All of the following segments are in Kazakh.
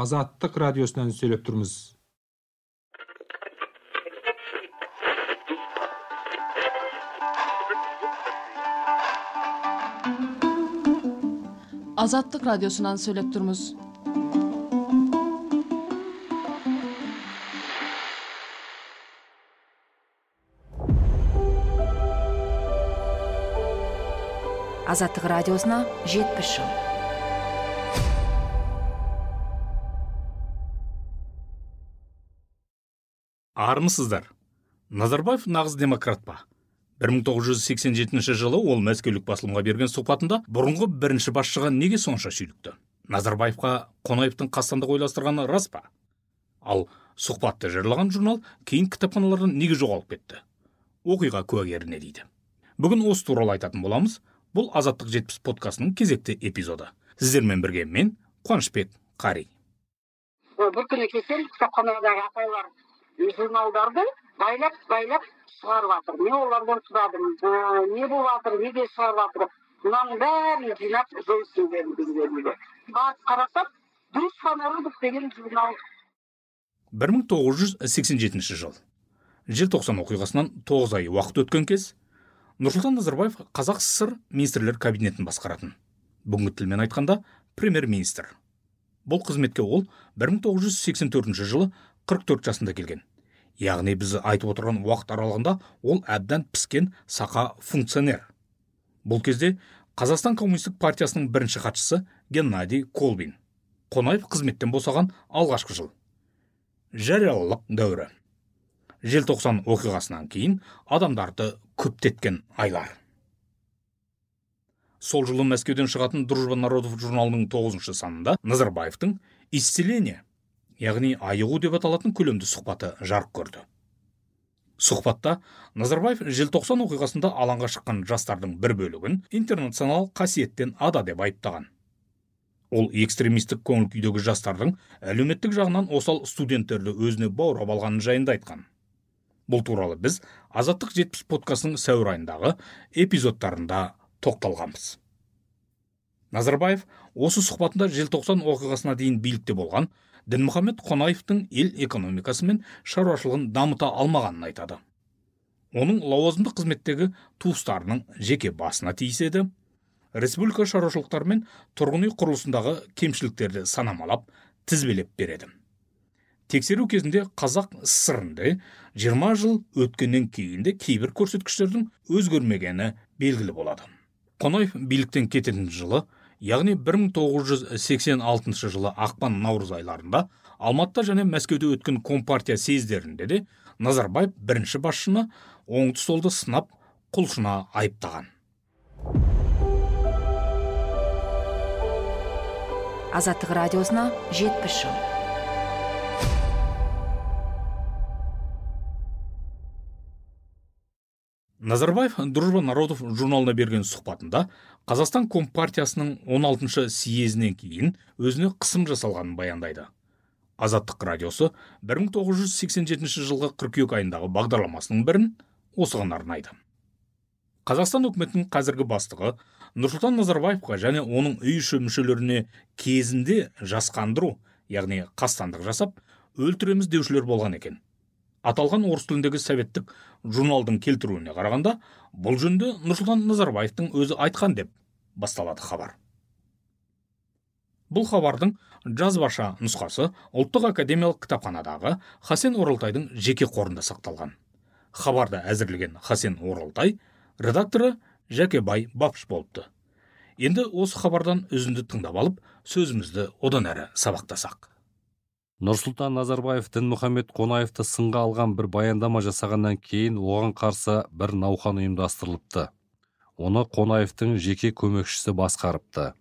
азаттык радиосунан сүйлөп турбуз азаттык радиосунан сүйлөп турбуз азаттык радиосуна жетимиш жыл армысыздар. Назарбаев нағыз демократ па? 1987 жылы ол мәскеулік басылымға берген сұхбатында бұрынғы бірінші басшыға неге сонша шүйлікті назарбаевқа қонаевтың қастандық ойластырғаны рас па? Ал сұхбатты жырлаған журнал кейін кітапханалардан неге жоғалып кетті? Оқиға куәгері не дейді? Бүгін осы туралы айтатын боламыз. Бұл азаттық жетпіс подкастының кезекті эпизоды. Сіздермен бірге мен қуанышбек қари. Бір күні келсем кітапханадағы апайлар журналдарды байлап байлап шығарып жатыр мен олардан сұрадым не болып жатыр неге шығарып жатыр мынаның бәрін жинап дедім бізге дейді барып дружба народов деген журнал. бір мың тоғыз жүз сексен жетінші жыл. Желтоқсан оқиғасынан тоғыз ай уақыт өткен кез нұрсұлтан назарбаев қазақ сср министрлер кабинетін басқаратын. Бүгінгі тілмен айтқанда премьер министр бұл қызметке ол 1984 жылы 44 жасында келген. Яғни біз айтып отырған уақыт аралығында ол әбден піскен сақа функционер. Бұл кезде қазақстан коммунистік партиясының бірінші хатшысы геннадий колбин қонаев қызметтен босаған алғашқы жыл. Жариялылық дәуірі. Желтоқсан оқиғасынан кейін адамдарды көптеткен айлар. Сол жылы мәскеуден шығатын дружба народов журналының тоғызыншы санында назарбаевтың исцеление яғни айығу деп аталатын көлемді сұхбаты жарық көрді. Сұхбатта назарбаев желтоқсан оқиғасында алаңға шыққан жастардың бір бөлігін интернационал қасиеттен ада деп айыптаған. Ол экстремистік көңіл күйдегі жастардың әлеуметтік жағынан осал студенттерді өзіне баурап алғаны жайында айтқан. Бұл туралы біз азаттық жетпіс подкастының сәуір айындағы эпизодтарында тоқталғанбыз. Назарбаев осы сұхбатында желтоқсан оқиғасына дейін билікте болған дінмұхаммед қонаевтың ел экономикасы мен шаруашылығын дамыта алмағанын айтады. Оның лауазымды қызметтегі туыстарының жеке басына тиіседі республика шаруашылықтары мен тұрғын үй құрылысындағы кемшіліктерді санамалап тізбелеп береді. Тексеру кезінде қазақ сср 20 жыл өткеннен кейін де кейбір көрсеткіштердің өзгермегені белгілі болады. Қонаев биліктен кететін жылы яғни 1986 жылы ақпан наурыз айларында алматыда және мәскеуде өткен компартия съездерінде де назарбаев бірінші басшыны оңды солды сынап құлшына айыптаған. Азаттық радиосына жетпіс жыл. Назарбаев дружба народов журналына берген сұхбатында қазақстан компартиясының 16 съезінен кейін өзіне қысым жасалғанын баяндайды. Азаттық радиосы 1987 жылғы қыркүйек айындағы бағдарламасының бірін осыған арнайды. Қазақстан үкіметінің қазіргі бастығы нұрсұлтан назарбаевқа және оның үй іші мүшелеріне кезінде жасқандыру яғни қастандық жасап өлтіреміз деушілер болған екен. Аталған орыс тіліндегі советтік журналдың келтіруіне қарағанда бұл жөнінде нұрсұлтан назарбаевтың өзі айтқан деп басталады хабар. Бұл хабардың жазбаша нұсқасы ұлттық академиялық кітапханадағы хасен оралтайдың жеке қорында сақталған. Хабарды әзірлеген хасен оралтай редакторы жәкебай бапыш болыпты. Енді осы хабардан үзінді тыңдап алып сөзімізді одан әрі сабақтасақ. Нұрсұлтан назарбаев дінмұхаммед қонаевты сынға алған бір баяндама жасағаннан кейін оған қарсы бір науқан ұйымдастырылыпты. Оны қонаевтың жеке көмекшісі басқарыпты.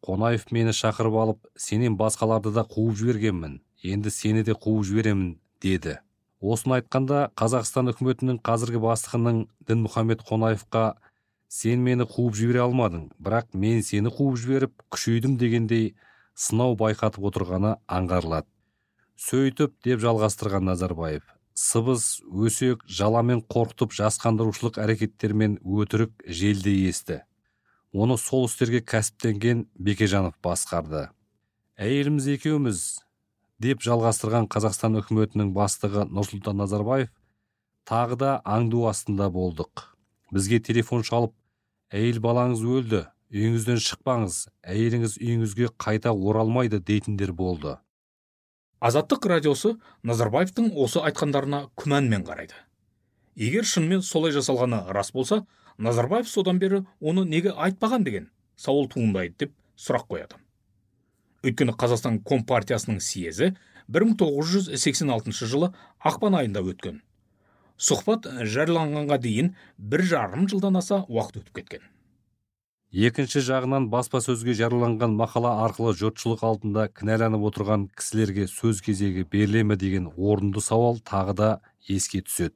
Қонаев мені шақырып алып сенен басқаларды да қуып жібергенмін енді сені де қуып жіберемін деді. Осыны айтқанда қазақстан үкіметінің қазіргі бастығының дінмұхаммед қонаевқа сен мені қуып жібере алмадың бірақ мен сені қуып жіберіп күшейдім дегендей сынау байқатып отырғаны аңғарылады. Сөйтіп деп жалғастырған назарбаев сыбыс өсек жаламен қорқытып жасқандырушылық әрекеттермен өтірік желдей есті. Оны сол істерге кәсіптенген бекежанов басқарды. Әйеліміз екеуміз! деп жалғастырған қазақстан үкіметінің бастығы нұрсұлтан назарбаев тағы да аңду астында болдық. Бізге телефон шалып әйел балаңыз өлді үйіңізден шықпаңыз әйеліңіз үйіңізге қайта оралмайды дейтіндер болды. Азаттық радиосы назарбаевтың осы айтқандарына күмәнмен қарайды. Егер шынымен солай жасалғаны рас болса назарбаев содан бері оны неге айтпаған деген сауал туындайды деп сұрақ қояды. Өйткені қазақстан компартиясының съезі 1986 жылы ақпан айында өткен. Сұхбат жарияланғанға дейін бір жарым жылдан аса уақыт өтіп кеткен. Екінші жағынан баспасөзге жарияланған мақала арқылы жұртшылық алдында кінәланып отырған кісілерге сөз кезегі беріле ме деген орынды сауал тағы да еске түседі.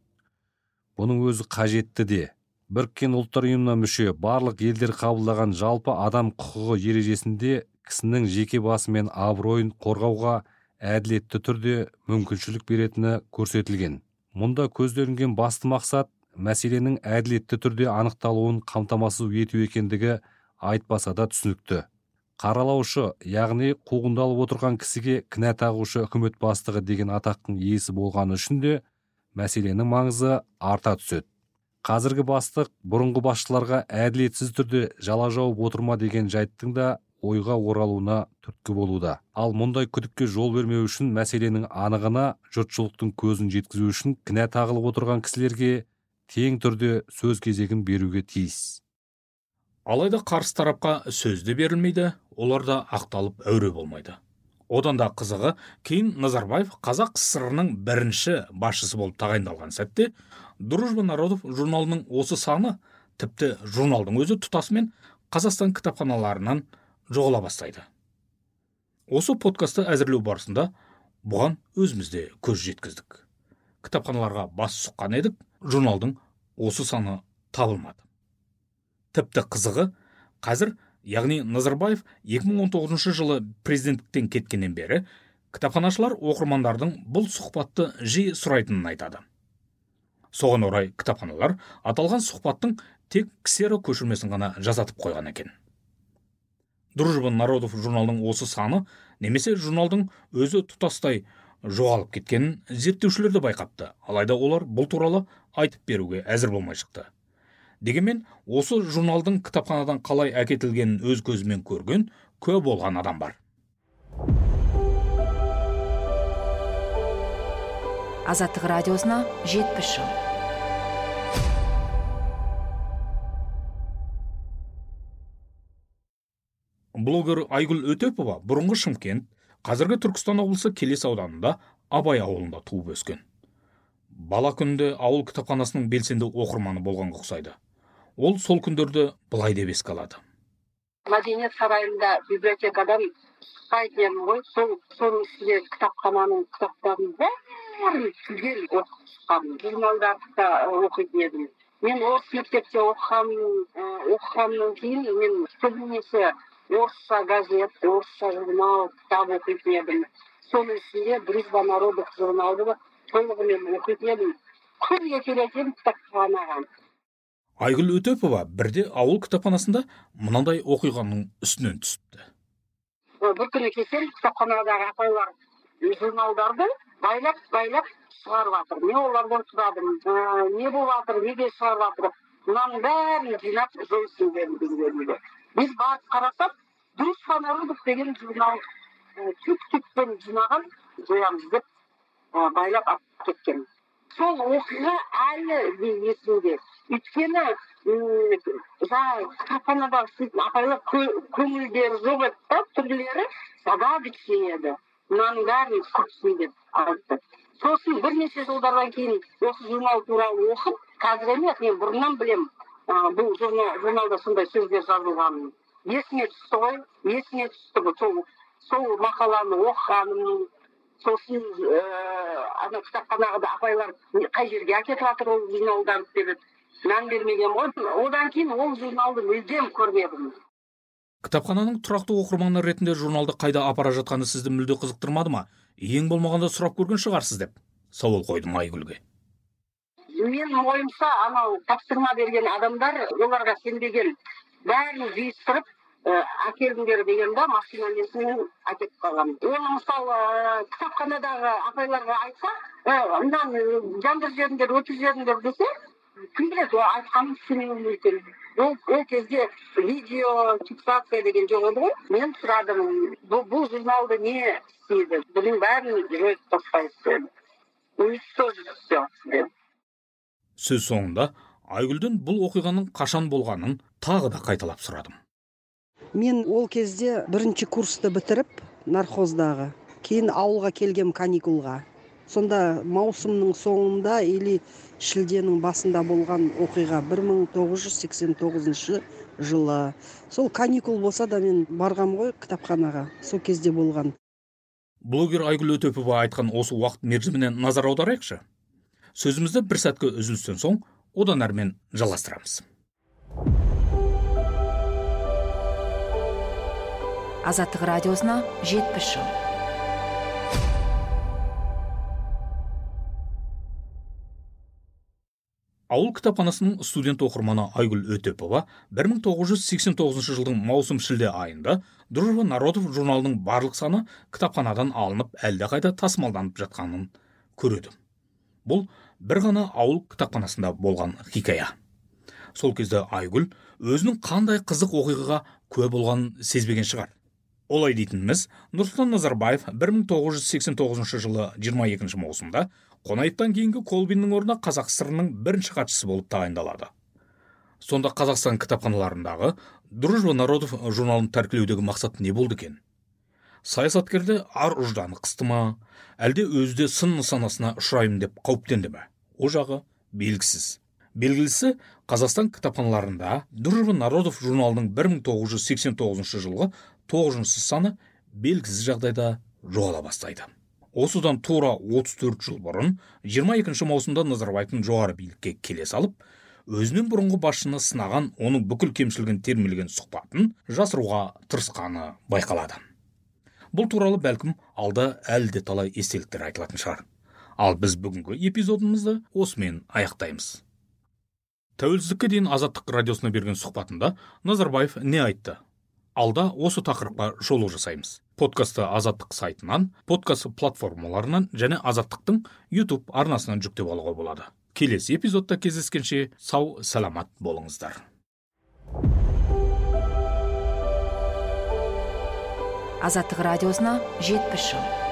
Бұның өзі қажетті де. Біріккен ұлттар ұйымына мүше барлық елдер қабылдаған жалпы адам құқығы ережесінде кісінің жеке басы мен абыройын қорғауға әділетті түрде мүмкіншілік беретіні көрсетілген. Мұнда көзделінген басты мақсат мәселенің әділетті түрде анықталуын қамтамасыз ету екендігі айтпаса да түсінікті. Қаралаушы яғни қуғындалып отырған кісіге кінә тағушы үкімет бастығы деген атақтың иесі болғаны үшін де мәселенің маңызы арта түседі. Қазіргі бастық бұрынғы басшыларға әділетсіз түрде жала жауып отыр ма деген жайттың да ойға оралуына түрткі болуда. Ал мұндай күдікке жол бермеу үшін мәселенің анығына жұртшылықтың көзін жеткізу үшін кінә тағылып отырған кісілерге тең түрде сөз кезегін беруге тиіс. Алайда қарсы тарапқа сөз де берілмейді олар да ақталып әуре болмайды. Одан да қызығы кейін назарбаев қазақ сср бірінші басшысы болып тағайындалған сәтте дружба народов журналының осы саны тіпті журналдың өзі тұтасымен қазақстан кітапханаларынан жоғала бастайды. Осы подкастты әзірлеу барысында бұған өзіміз де көз жеткіздік. Кітапханаларға бас сұққан едік журналдың осы саны табылмады. Тіпті қызығы қазір яғни назарбаев 2019 жылы президенттіктен кеткеннен бері кітапханашылар оқырмандардың бұл сұхбатты жиі сұрайтынын айтады. Соған орай кітапханалар аталған сұхбаттың тек ксеро көшірмесін ғана жасатып қойған екен. Дружба народов журналының осы саны немесе журналдың өзі тұтастай жоғалып кеткенін зерттеушілер де байқапты. Алайда олар бұл туралы айтып беруге әзір болмай шықты. Дегенмен осы журналдың кітапханадан қалай әкетілгенін өз көзімен көрген куә болған адам бар. Азаттық радиосына жетпіс жыл. Блогер айгүл өтепова бұрынғы шымкент қазіргі түркістан облысы келес ауданында абай ауылында туып өскен. Бала күнде ауыл кітапханасының белсенді оқырманы болғанға ұқсайды. Ол сол күндерді былай деп еске алады. Мәдениет сарайында библиотекадан едім ғой. Сол соның ішінде кітапхананың кітаптарын бәрін түгел оқып шыққанмын журналдарды да оқитын едім. Мен орыс мектепте оқығанмын оқығаннан кейін мен көбінесе орысша газет орысша журнал кітап оқитын едім. Соның ішінде дружба народов журналды толығымен оқитын едім. Күнде келетін едім кітапханаға. Айгүл өтепова бірде ауыл кітапханасында мынандай оқиғаның үстінен түсіпті. Бір күні келсем кітапханадағы апайлар журналдарды байлап байлап шығарып жатыр мен олардан сұрадым не болып жатыр неге шығарып жатыр мынаның бәрін жинап жойсын дейді біз барып қарасақ дружба народов деген журнал түп түппен жинаған жоямыз деп байлап алып кеткен сол оқиға әлі де есімде өйткені жаңағы кітапханадағы істейтін апайлар көңілдері жоқ еді да түрлері загадочный еді мынаның бәрін құртсын деп айтты сосын бірнеше жылдардан кейін осы журнал туралы оқып қазір емес мен бұрыннан білемін бұл журналда сондай сөздер жазылғанын есіме түсті ғой есіме түсті сол сол мақаланы оқығаным сосын ыыы ана кітапханаға да апайлар қай жерге әкетіп жатыр ол журналдарды деп мән бермеген ғой. Одан кейін ол журналды мүлдем көрмедім. Кітапхананың тұрақты оқырманы ретінде журналды қайда апара жатқаны сізді мүлде қызықтырмады ма? Ең болмағанда сұрап көрген шығарсыз деп. Сауал қойдым айгүлге. Менің ойымша анау тапсырма берген адамдар оларға сенбеген. Бәрін жиыстырып әкеліңдер дегенде машинамен мен әкетіп қаламын оны мысалы кітапханадағы апайларға айтсақ мынаны жандырып жіберіңдер өтіп жіберіңдер десе кім біледі ол айтқанын істемеуі мүмкін. Ол ол кезде видео фиксация деген жоқ еді ғой. Мен сұрадым бұл журналды не істейді? Бұның бәрін жойып тастайық деді уничтожить все сөз соңында айгүлден бұл оқиғаның қашан болғанын тағы да қайталап сұрадым. Мен ол кезде бірінші курсты бітіріп нархоздағы кейін ауылға келгем каникулға. Сонда маусымның соңында или шілденің басында болған оқиға 1989 жылы. Сол каникул болса да мен барғам ғой кітапханаға сол кезде болған. Блогер айгүл өтепова айтқан осы уақыт мерзіміне назар аударайықшы. Сөзімізді бір сәтке үзілістен соң одан әрмен жалғастырамыз азаттық радиосына жетпіс жыл ауыл кітапханасының студент оқырманы айгүл өтепова 1989 жылдың маусым шілде айында дружба народов журналының барлық саны кітапханадан алынып әлдеқайда тасымалданып жатқанын көреді бұл бір ғана ауыл кітапханасында болған хикая. Сол кезде айгүл өзінің қандай қызық оқиғаға куә болғанын сезбеген шығар. Олай дейтініміз нұрсұлтан назарбаев 1989 жылы 22 маусымда қонаевтан кейінгі колбиннің орнына қазақ сср ның бірінші хатшысы болып тағайындалады. Сонда қазақстан кітапханаларындағы дружба народов журналын тәркілеудегі мақсат не болды екен? Саясаткерді ар ұжданы қысты ма? Әлде өзі де сын нысанасына ұшыраймын деп қауіптенді ме? О жағы белгісіз. Белгілісі қазақстан кітапханаларында дружба народов журналының 1989 жылғы тоғызыншы саны белгісіз жағдайда жоғала бастайды. Осыдан тура 34 жыл бұрын 22 маусымда назарбаевтың жоғары билікке келе салып өзінен бұрынғы басшыны сынаған оның бүкіл кемшілігін термелеген сұхбатын жасыруға тырысқаны байқалады. Бұл туралы бәлкім алда әлі де талай естеліктер айтылатын шығар. Ал біз бүгінгі эпизодымызды осымен аяқтаймыз. Тәуелсіздікке дейін азаттық радиосына берген сұхбатында назарбаев не айтты? Алда осы тақырыпқа шолу жасаймыз. Подкастты азаттық сайтынан подкаст платформаларынан және азаттықтың YouTube арнасынан жүктеп алуға болады. Келесі эпизодта кездескенше сау саламат болыңыздар. Азаттық радиосына жетпіс жыл.